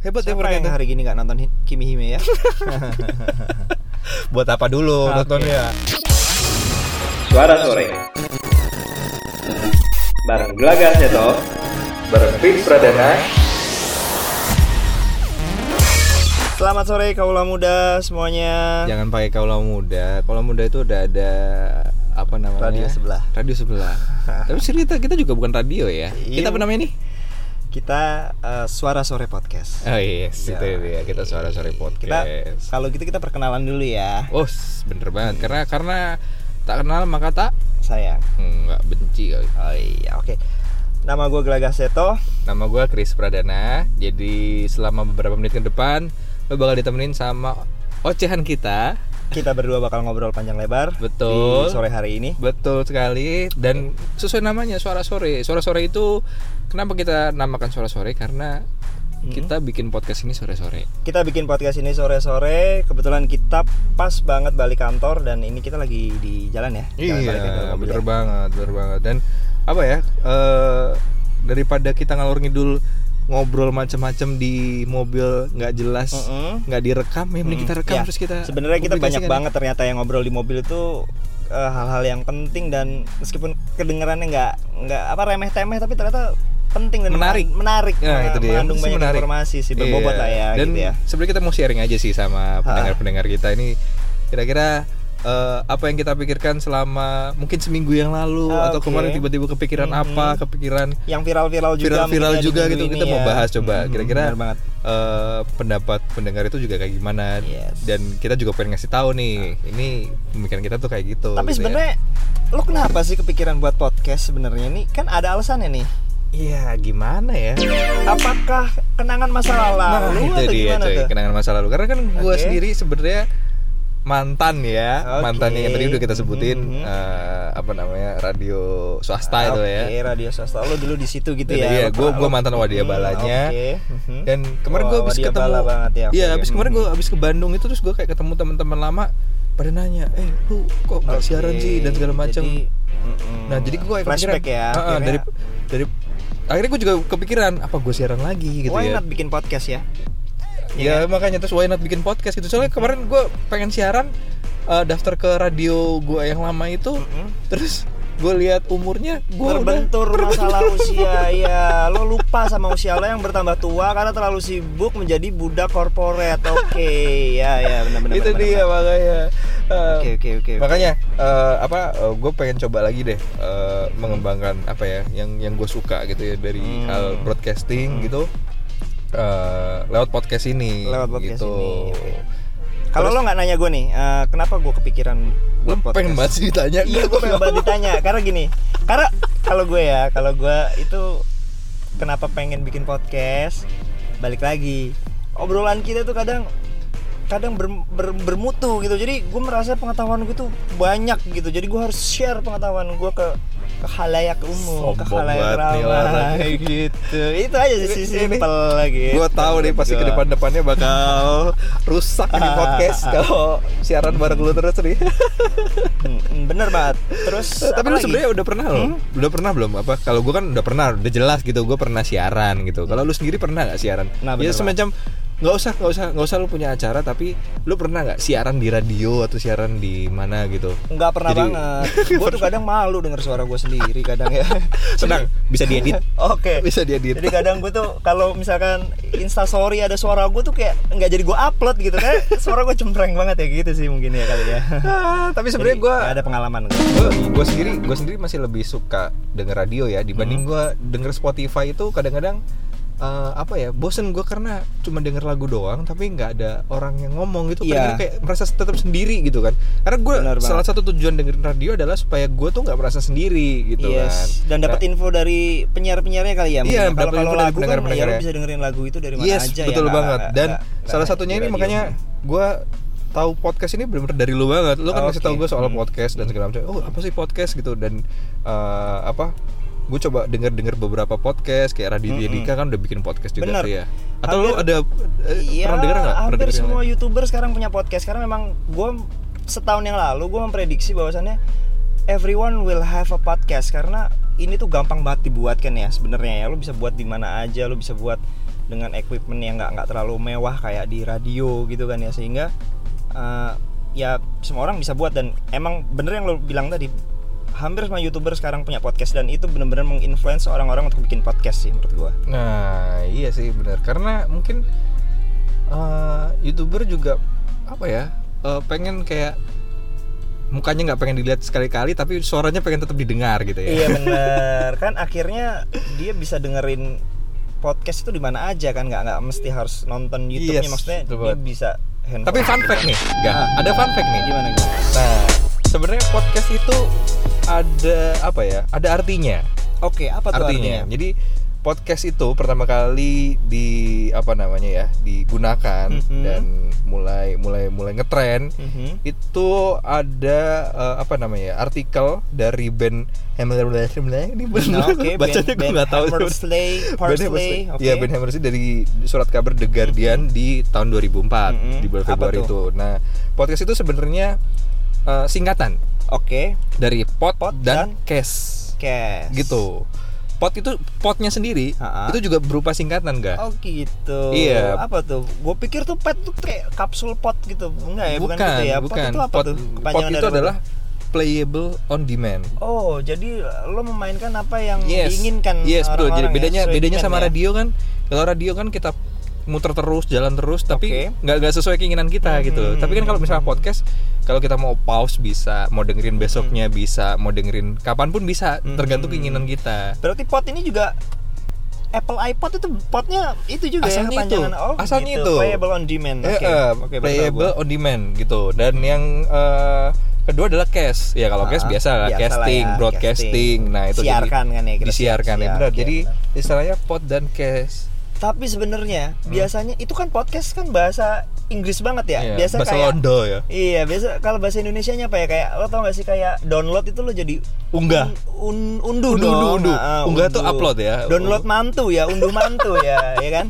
Hebat ya Siapa mereka yang itu. hari gini nggak nonton Kimi Hime ya? Buat apa dulu Oke. nontonnya? Suara sore Bareng Gelagas ya toh Bareng Fix Pradana Selamat sore kaula muda semuanya. Jangan pakai kaula muda. Kaula muda itu udah ada apa namanya? Radio sebelah. Radio sebelah. Tapi sih kita kita juga bukan radio ya. Iya. Kita apa namanya nih? Kita eh, Suara Sore Podcast. Oh yes, Ya. itu dia. Kita suara sore Kita podcast. kalau gitu kita perkenalan dulu ya. Oh, bener banget. Karena karena tak kenal maka tak Sayang. nggak benci kali. Oh iya, oke. Nama gue Gelagas Seto. Nama gue Chris Pradana. Jadi selama beberapa menit ke depan lo bakal ditemenin sama ocehan kita. Kita berdua bakal ngobrol panjang lebar Betul. di sore hari ini. Betul sekali dan sesuai namanya suara sore. Suara sore itu kenapa kita namakan suara sore? Karena kita bikin podcast ini sore-sore. Kita bikin podcast ini sore-sore. Kebetulan kita pas banget balik kantor dan ini kita lagi di jalan ya. Jalan Iya, mobil bener ya. banget, bener banget. Dan apa ya? eh daripada kita ngalor ngidul ngobrol macam-macam di mobil nggak jelas, nggak direkam, ya mending kita rekam Ya, terus kita. Sebenarnya kita banyak publikasikan. banget ternyata yang ngobrol di mobil itu eh, hal-hal yang penting dan meskipun kedengarannya nggak nggak apa remeh temeh tapi ternyata penting dan Menarik. menarik Ya, meng- itu dia. mengandung banyak menarik. informasi sih berbobot Iya. lah ya Dan gitu ya sebenarnya kita mau sharing aja sih sama pendengar-pendengar kita ini kira-kira eh, apa yang kita pikirkan selama mungkin seminggu yang lalu atau Oke. kemarin tiba-tiba kepikiran Mhm. apa, kepikiran yang viral-viral juga viral-viral ya juga gitu ini kita mau ya. bahas coba Mhm, kira-kira eh, pendapat pendengar itu juga kayak gimana Yes. dan kita juga pengen ngasih tahu nih ini pemikiran kita tuh kayak gitu tapi gitu ya. sebenarnya lo kenapa sih kepikiran buat podcast sebenarnya nih kan ada alasannya nih iya gimana ya apakah kenangan masa nah lalu itu atau dia gimana coy tuh kenangan masa lalu karena kan gue Oke. sendiri sebenarnya mantan ya Oke. mantannya yang tadi udah kita sebutin Mhm. eh, apa namanya radio swasta itu ya Oke, radio swasta lo dulu di situ gitu Iya, ya. iya, pernah- gua mantan wadia Hmm, balanya. Oke. mhm. dan kemarin gue habis wadia ketemu banget ya. iya habis kemarin gue habis ke Bandung itu terus gue kayak ketemu teman-teman lama pada nanya eh lu kok nggak Oke, siaran sih dan segala macam jadi, mm-mm. nah jadi gue flashback ya. Akhirnya, dari dari akhirnya gue juga kepikiran apa gue siaran lagi gitu why ya not bikin podcast ya? Ya Iya. makanya terus why not bikin podcast gitu? Soalnya kemarin gue pengen siaran eh, daftar ke radio gue yang lama itu Mm-mm. terus gue lihat umurnya gue Terbentur masalah usia ya lo lupa sama usia lo yang bertambah tua karena terlalu sibuk menjadi budak korporat. Oke ya ya benar-benar itu benar, dia benar. makanya. Eh, oke oke oke makanya eh, apa gue pengen coba lagi deh eh, mengembangkan apa ya yang yang gue suka gitu ya dari Hmm. hal broadcasting gitu eh, lewat podcast ini Lewat podcast gitu. ini, kalau lo nggak nanya gue nih eh, kenapa gue kepikiran buat pengen banget sih ditanya. Iya gue pengen banget ditanya. Karena gini karena kalau gue ya kalau gue itu kenapa pengen bikin podcast? Balik lagi obrolan kita tuh kadang kadang ber- ber- bermutu gitu. Jadi gue merasa pengetahuan gue tuh banyak gitu. Jadi gue harus share pengetahuan gue ke ke halayak umum ke Sombong halayak banget nih ramai gitu. Itu aja sih Ini- simpel lagi. gue tahu nih pasti ke depan depannya bakal rusak nih podcast kalau siaran bareng lu terus nih. Bener banget. Terus tapi apa lu sebenarnya udah pernah loh. Udah pernah belum? Apa? Kalau gue kan udah pernah udah jelas gitu gue pernah siaran gitu. Kalau lu sendiri pernah nggak siaran? Nah, ya semacam nggak usah nggak usah nggak usah lu punya acara tapi lu pernah nggak siaran di radio atau siaran di mana gitu nggak pernah Jadi- banget gue tuh kadang malu denger suara gue sendiri kadang ya tenang bisa diedit Oke. bisa diedit Jadi kadang gue tuh kalau misalkan instastory ada suara gue tuh kayak nggak jadi gue upload gitu kan suara gue cempreng banget ya gitu sih mungkin ya kali ya. Ah, tapi sebenarnya gue ada pengalaman gue gue sendiri gue sendiri masih lebih suka denger radio ya dibanding Hmm. gue denger Spotify itu kadang-kadang eh, apa ya bosen gue karena cuma denger lagu doang tapi nggak ada orang yang ngomong gitu Iya. kadang-kadang kayak merasa tetap sendiri gitu kan karena gue salah satu tujuan dengerin radio adalah supaya gue tuh nggak merasa sendiri gitu kan yes. Dan dapat info dari penyiar-penyiarnya kali ya. Iya. Kalau kalau lagu kan ya bisa dengerin lagu itu dari mana yes aja betul ya. banget dan nggak salah satunya ini makanya gue tahu podcast ini benar-benar dari lu banget lu kan ngasih Oke. tahu gue soal Hmm. podcast dan segala macam oh apa sih podcast gitu dan eh, apa gue coba denger denger beberapa podcast kayak Radio Mm-mm. Dika kan udah bikin podcast juga Bener. tuh ya. Atau lu Hampir- ada eh, Iya, pernah denger nggak hampir denger semua youtuber sekarang punya podcast. Karena memang gue setahun yang lalu gue memprediksi bahwasannya everyone will have a podcast. Karena ini tuh gampang banget dibuat kan ya sebenarnya ya. Lo bisa buat di mana aja lo bisa buat dengan equipment yang nggak nggak terlalu mewah kayak di radio gitu kan ya. Sehingga eh, ya semua orang bisa buat dan emang bener yang lo bilang tadi hampir semua youtuber sekarang punya podcast dan itu bener-bener menginfluence orang-orang untuk bikin podcast sih menurut gua Nah, iya sih benar. Karena mungkin eh, youtuber juga apa ya eh, pengen kayak mukanya nggak pengen dilihat sekali-kali, tapi suaranya pengen tetap didengar gitu ya. Iya bener kan akhirnya dia bisa dengerin podcast itu di mana aja kan nggak nggak mesti harus nonton YouTube-nya Yes, maksudnya betul dia bisa handphone. Tapi fun fact nih, enggak? Ah. Ada fun fact nih. gimana gimana? Nah, sebenarnya podcast itu ada apa ya? Ada artinya. Oke apa tuh artinya. artinya? Jadi podcast itu pertama kali di apa namanya ya digunakan Mhm. dan mulai mulai mulai ngetren Mhm. itu ada eh, apa namanya ya, artikel dari band Hammer ini Nah, Oke, bacanya gue nggak tahu Hammersley, Parsley, oke. Iya, band Hammersley dari surat kabar The Guardian di tahun 2004 Mhm. di bulan Februari itu. Nah, podcast itu sebenarnya eh, singkatan Oke, dari pot, Pod dan, dan case cash. gitu. Pot itu potnya sendiri Ha-ha. itu juga berupa singkatan enggak? Oh gitu. Iya. Apa tuh? Gue pikir tuh pet tuh kayak kapsul pot gitu. Enggak ya, bukan, bukan, gitu ya. Pot bukan. itu apa pot, tuh? pot itu adalah playable on demand. Oh, jadi lo memainkan apa yang Yes. diinginkan Yes, betul. Jadi ya, bedanya bedanya sama ya? radio kan, kalau radio kan kita muter terus, jalan terus, tapi nggak nggak sesuai keinginan kita gitu. Hmm. Tapi kan kalau misalnya podcast, kalau kita mau pause bisa, mau dengerin besoknya bisa, mau dengerin kapan pun bisa, Hmm. tergantung keinginan kita. Berarti pot ini juga Apple iPod itu potnya itu juga Asalnya ya itu. oh Asalnya gitu. itu. playable on demand oke eh, Oke, baru playable on demand gitu. Dan yang eh, kedua adalah cash. Ya kalau cash Ah, biasa lah, lah casting, ya, broadcasting. casting. Nah, itu Siarkan jadi, kan ya, kita disiarkan ya siar, benar. Jadi istilahnya pot dan cash. Tapi sebenarnya Hmm. biasanya itu kan podcast kan bahasa Inggris banget ya Iya, biasa bahasa kayak Londo ya. Iya, biasa kalau bahasa Indonesianya apa ya? Kayak lo tau gak sih kayak download itu lo jadi Unggah. un, un- unduh Unduh, dong. unduh, unduh. Ah, Unggah tuh upload ya. Download mantu ya, unduh mantu ya, ya kan?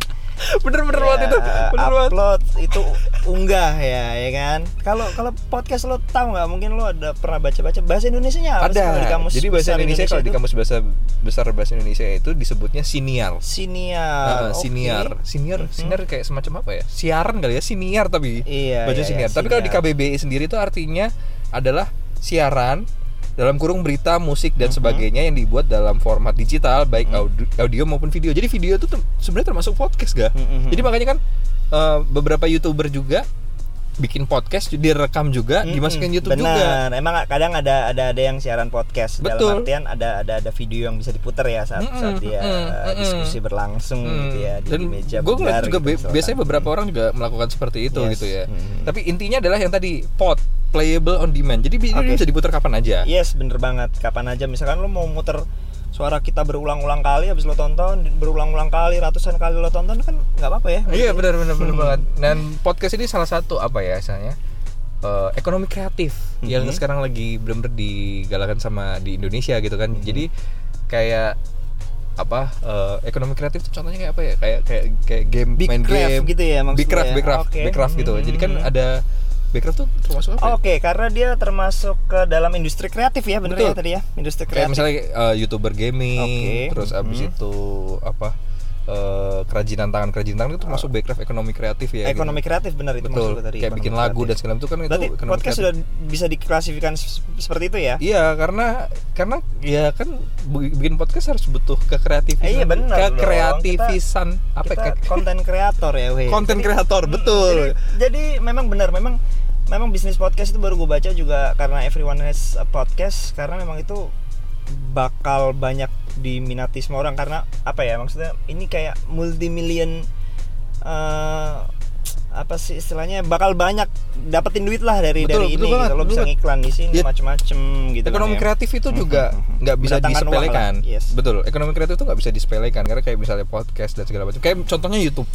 Bener-bener banget Ya, itu. Bener banget. upload itu unggah ya, ya kan? Kalau kalau podcast lo tahu nggak? Mungkin lo ada pernah baca-baca bahasa Indonesianya apa sih kalau di Ada. kamus Jadi bahasa besar Indonesia, kalau di kamus bahasa besar bahasa Indonesia itu disebutnya siniar. siniar. Ah, oke. siniar, siniar, Mhm. siniar kayak semacam apa ya? Siaran kali ya, siniar tapi. Iya, Baca iya, siniar. iya, Tapi kalau di. KBBI sendiri itu artinya adalah siaran dalam kurung berita, musik dan Mhm. sebagainya yang dibuat dalam format digital baik audio, audio maupun video. Jadi video itu sebenarnya termasuk podcast ga? Mhm. Jadi makanya kan eh, beberapa youtuber juga bikin podcast direkam juga Mm-mm, dimasukin YouTube juga. benar. Emang kadang ada ada ada yang siaran podcast Betul. dalam artian ada ada ada video yang bisa diputar ya saat Mm-mm, saat dia uh, mm-mm. diskusi berlangsung Hmm. gitu ya di, Dan di meja gue ngeliat juga gitu be- biasanya beberapa orang juga melakukan seperti itu Yes. gitu ya. Hmm. Tapi intinya adalah yang tadi pot playable on demand. Jadi ini bisa diputar kapan aja. Yes, bener banget. Kapan aja misalkan lo mau muter suara kita berulang-ulang kali habis lo tonton berulang-ulang kali ratusan kali lo tonton kan nggak apa-apa ya. Iya benar benar benar Hmm. banget. Dan podcast ini salah satu apa ya misalnya eh, ekonomi kreatif yang Mhm. sekarang lagi benar-benar digalakan sama di Indonesia gitu kan. Mhm. Jadi kayak apa eh, ekonomi kreatif itu contohnya kayak apa ya kayak kayak kayak game Big main craft game gitu ya maksudnya big craft ya? big craft Oke. big craft gitu jadi kan ada big craft tuh termasuk apa ya? Oke, karena dia termasuk ke dalam industri kreatif ya, bener Betul. ya tadi ya, industri kayak kreatif. misalnya eh, youtuber gaming Oke. terus abis Mhm. itu apa eh, kerajinan tangan kerajinan tangan itu termasuk backcraft ekonomi kreatif ya gitu. ekonomi kreatif bener itu betul tadi. kayak bikin lagu dan kreatif. segala itu kan itu Berarti ekonomi podcast kreatif. sudah bisa diklasifikasikan se- seperti itu ya? Iya, karena karena ya kan bikin podcast harus butuh kekreatifan. Eh, iya, bener dong. Kekreativisan apa kita ke- konten kreator ya, weh. konten kreator, Hmm, betul. Jadi, jadi memang benar, memang memang bisnis podcast itu baru gue baca juga karena everyone has a podcast karena memang itu bakal banyak diminati semua orang karena apa ya maksudnya ini kayak multi million eh, apa sih istilahnya bakal banyak dapetin duit lah dari Betul, dari betul ini banget, gitu lo bisa banget. ngiklan di sini Ya, macem-macem gitu kan ekonomi ya. kreatif itu juga Mhm, mhm. nggak bisa disepelekan. yes. Betul, ekonomi kreatif itu nggak bisa disepelekan karena kayak misalnya podcast dan segala macam. Kayak contohnya YouTube.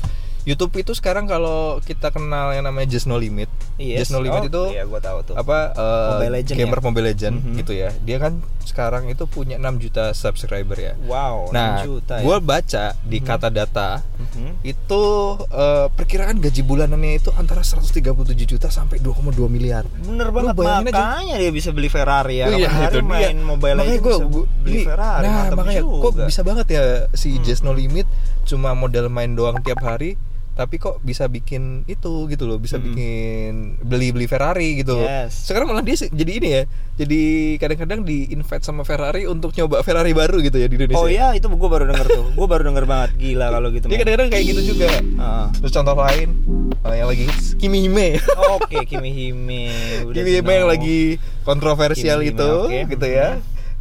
YouTube itu sekarang kalau kita kenal yang namanya Just No Limit. Yes. Just No Limit Oh, itu iya, gua tahu tuh. apa eh, Mobile Legend gamer ya? Mobile Legend Mhm. gitu ya. Dia kan sekarang itu punya 6 juta subscriber ya. Wow, nah, 6 juta ya. baca di kata data Mhm. itu eh, perkiraan gaji bulanannya itu antara 137 juta sampai 2,2 miliar. Bener banget bayangin aja. makanya dia bisa beli Ferrari ya. Iya, itu dia. main Mobile Makanya Legends gua- bisa gua- beli Ferrari. Nah, makanya kok juga. Hmm. bisa banget ya si Just No Limit cuma modal main doang tiap hari tapi kok bisa bikin itu gitu loh bisa Mm-mm. bikin beli beli Ferrari gitu Yes. sekarang malah dia jadi ini ya jadi kadang-kadang di invite sama Ferrari untuk nyoba Ferrari baru gitu ya di Indonesia Oh iya, itu gue baru denger tuh. Gue baru denger banget gila kalau gitu. dia kadang-kadang kayak gitu juga Heeh. terus contoh lain eh, yang lagi Kimi Hime Oke, Kimi Hime. udah Kimi Hime yang lagi kontroversial Kimi Hime, itu oke. gitu ya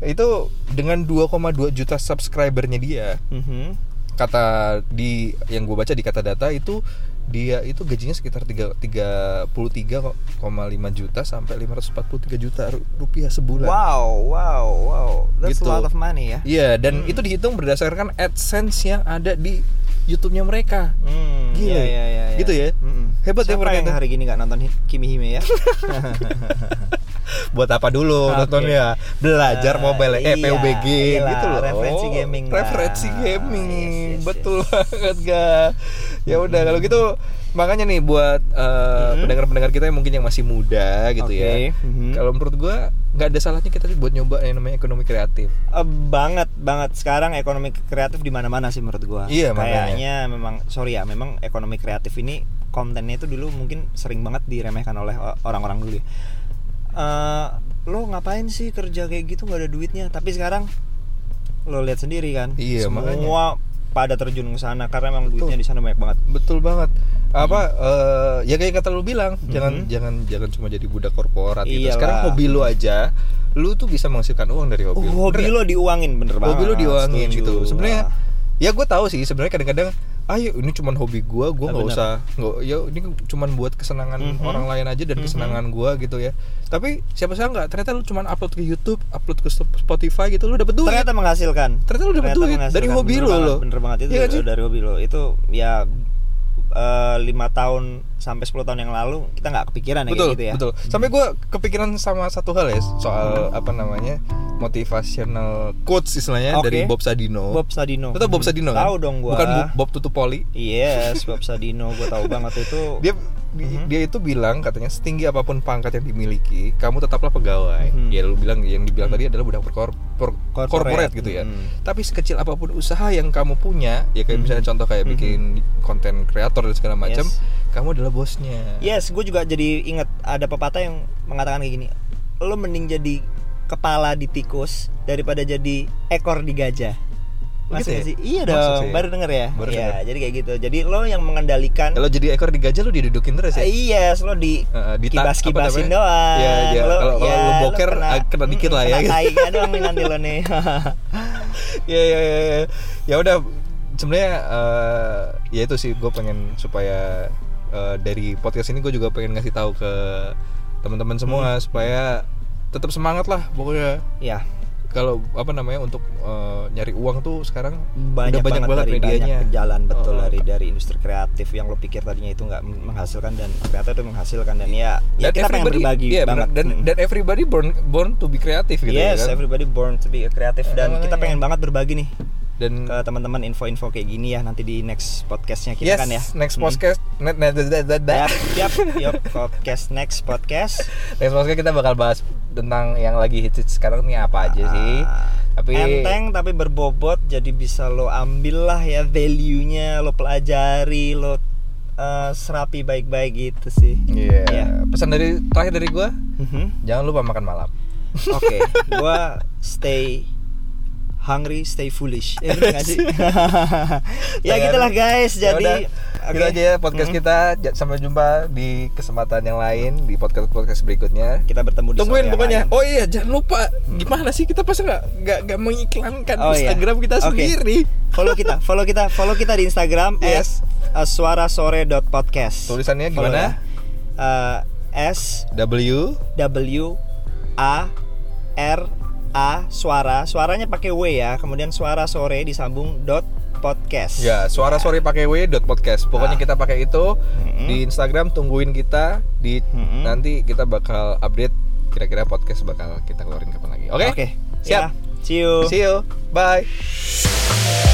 itu dengan 2,2 juta subscribernya dia Mhm. Kata di yang gue baca di kata data itu dia itu gajinya sekitar tiga tiga puluh tiga koma lima juta sampai 543 juta ru- rupiah sebulan. Wow, wow, wow. That's Gitu. a lot of money ya. Iya, dan Hmm. itu dihitung berdasarkan AdSense yang ada di YouTube-nya mereka. Hmm, Gila. iya, iya, iya, iya. Gitu ya? Mm-mm. Hebat ya Siapa mereka yang hari gini nggak nonton Kimi Hime ya? Buat apa dulu Oke. nontonnya? Belajar Ah, mobile eh iya, PUBG iyalah, gitu loh. referensi Oh, gaming lah. Referensi gaming. Yes, yes, Betul banget, ga. Ya udah kalau gitu makanya nih buat eh, Mhm. pendengar-pendengar kita yang mungkin yang masih muda gitu ya. Oke, mhm. Kalau menurut gua nggak ada salahnya kita buat nyoba yang namanya ekonomi kreatif. Eh, banget banget sekarang ekonomi kreatif di mana-mana sih menurut gua. Iya, makanya. Kayaknya memang sorry ya, memang ekonomi kreatif ini kontennya itu dulu mungkin sering banget diremehkan oleh orang-orang dulu ya. Eh, lo ngapain sih kerja kayak gitu nggak ada duitnya? Tapi sekarang lo lihat sendiri kan, Iya, semua pada terjun ke sana karena memang Betul. duitnya di sana banyak banget. Betul banget. Apa eh, ya kayak kata lu bilang, jangan Mhm. jangan jangan cuma jadi budak korporat gitu. Iyalah. Sekarang hobi lu aja, lu tuh bisa menghasilkan uang dari hobi. lu. hobi Bener lo diuangin bener banget. hobi lu diuangin Setuju. gitu sebenarnya ya gue tahu sih sebenarnya kadang-kadang ayo ini cuman hobi gue gue Ah, nggak usah nggak ya ini cuman buat kesenangan Mhm. orang lain aja dan Mhm. kesenangan gue gitu ya. Tapi siapa sih nggak? Ternyata lu cuman upload ke YouTube upload ke Spotify gitu lu dapet duit. Ternyata menghasilkan. Ternyata lu dapet Ternyata duit dari hobi Bener lu banget, loh. bener banget. Itu kan sih? dari hobi lo itu ya eh, lima tahun sampai 10 tahun yang lalu kita nggak kepikiran ya betul kayak gitu ya. betul. Sampai gue kepikiran sama satu hal ya soal apa namanya motivational quotes istilahnya Oke. dari Bob Sadino Bob Sadino tau Bob Sadino kan tahu dong gua bukan Bob, Tutupoli yes Bob Sadino gue tahu banget itu dia di- Mhm. dia itu bilang katanya setinggi apa pun pangkat yang dimiliki kamu tetaplah pegawai Mhm. ya lu bilang yang dibilang tadi adalah budak berkor- per- corporate gitu ya Mhm. tapi sekecil apa pun usaha yang kamu punya ya kayak Mhm. misalnya contoh kayak Mhm. bikin konten kreator dan segala macam Yes. kamu adalah bosnya yes gue juga jadi inget ada pepatah yang mengatakan kayak gini lo mending jadi kepala di tikus daripada jadi ekor di gajah Gitu Masuk ya? nggak sih? Iya Masuk dong, sih. baru denger ya. Baru Iya, denger. jadi kayak gitu. Jadi lo yang mengendalikan kalau jadi ekor di gajah lu didudukin terus ya Eh, Yes, lo di Heeh, dita- kibas kibasin doang. Ya, ya, Lo- kalau- ya, lo lo boker, ag- kena dikit lah ya. Kena tainya doang nih nanti lo nih. ya ya ya ya. ya udah sebenarnya eh, ya itu sih gue pengen supaya eh, dari podcast ini gue juga pengen ngasih tahu ke teman-teman semua Hmm. supaya tetap semangat lah pokoknya ya, kalau apa namanya untuk eh, nyari uang tuh sekarang banyak, udah banyak banget, dari medianya banyak jalan betul Oh, dari dari industri kreatif yang lo pikir tadinya itu nggak menghasilkan dan ternyata itu menghasilkan dan ya, ya kita pengen berbagi iya, banget. bener. dan Mm. dan everybody born born to be kreatif gitu ya yes, kan everybody born to be a creative dan Makanya. kita pengen banget berbagi nih dan ke teman-teman info-info kayak gini ya nanti di next podcastnya kita yes kan ya. next Mm. podcast net net net- net- net- Yap, yap, yap, podcast next podcast. next podcast kita bakal bahas tentang yang lagi hits sekarang nih apa aja sih Ah, tapi enteng tapi berbobot jadi bisa lo ambil lah ya value-nya lo pelajari lo eh, serapi baik-baik gitu sih Iya. Iya. Pesan dari terakhir dari gua, Mhm. jangan lupa makan malam. oke gua stay hungry stay foolish ya, sih? ya gitulah guys Ya jadi udah, oke. gitu aja ya podcast Mhm. kita. Ja- Sampai jumpa di kesempatan yang lain di podcast podcast berikutnya. kita bertemu di Tungguin pokoknya. lain. Oh iya, jangan lupa. Gimana sih kita pasti nggak nggak nggak mengiklankan Oh, iya. Instagram kita Oke. sendiri. follow kita follow kita follow kita di Instagram Yes. at uh, suarasore.podcast Tulisannya Follow gimana? ya. Uh, S W W A R A suara suaranya pakai W ya kemudian suara sore disambung dot podcast. Ya, suara sorry pakai w dot podcast. Pokoknya Ah. kita pakai itu Mm-mm. di Instagram. Tungguin kita di Mm-mm. nanti kita bakal update kira-kira podcast bakal kita keluarin kapan lagi. Oke? Oke. Siap. Ya, see you. See you. Bye.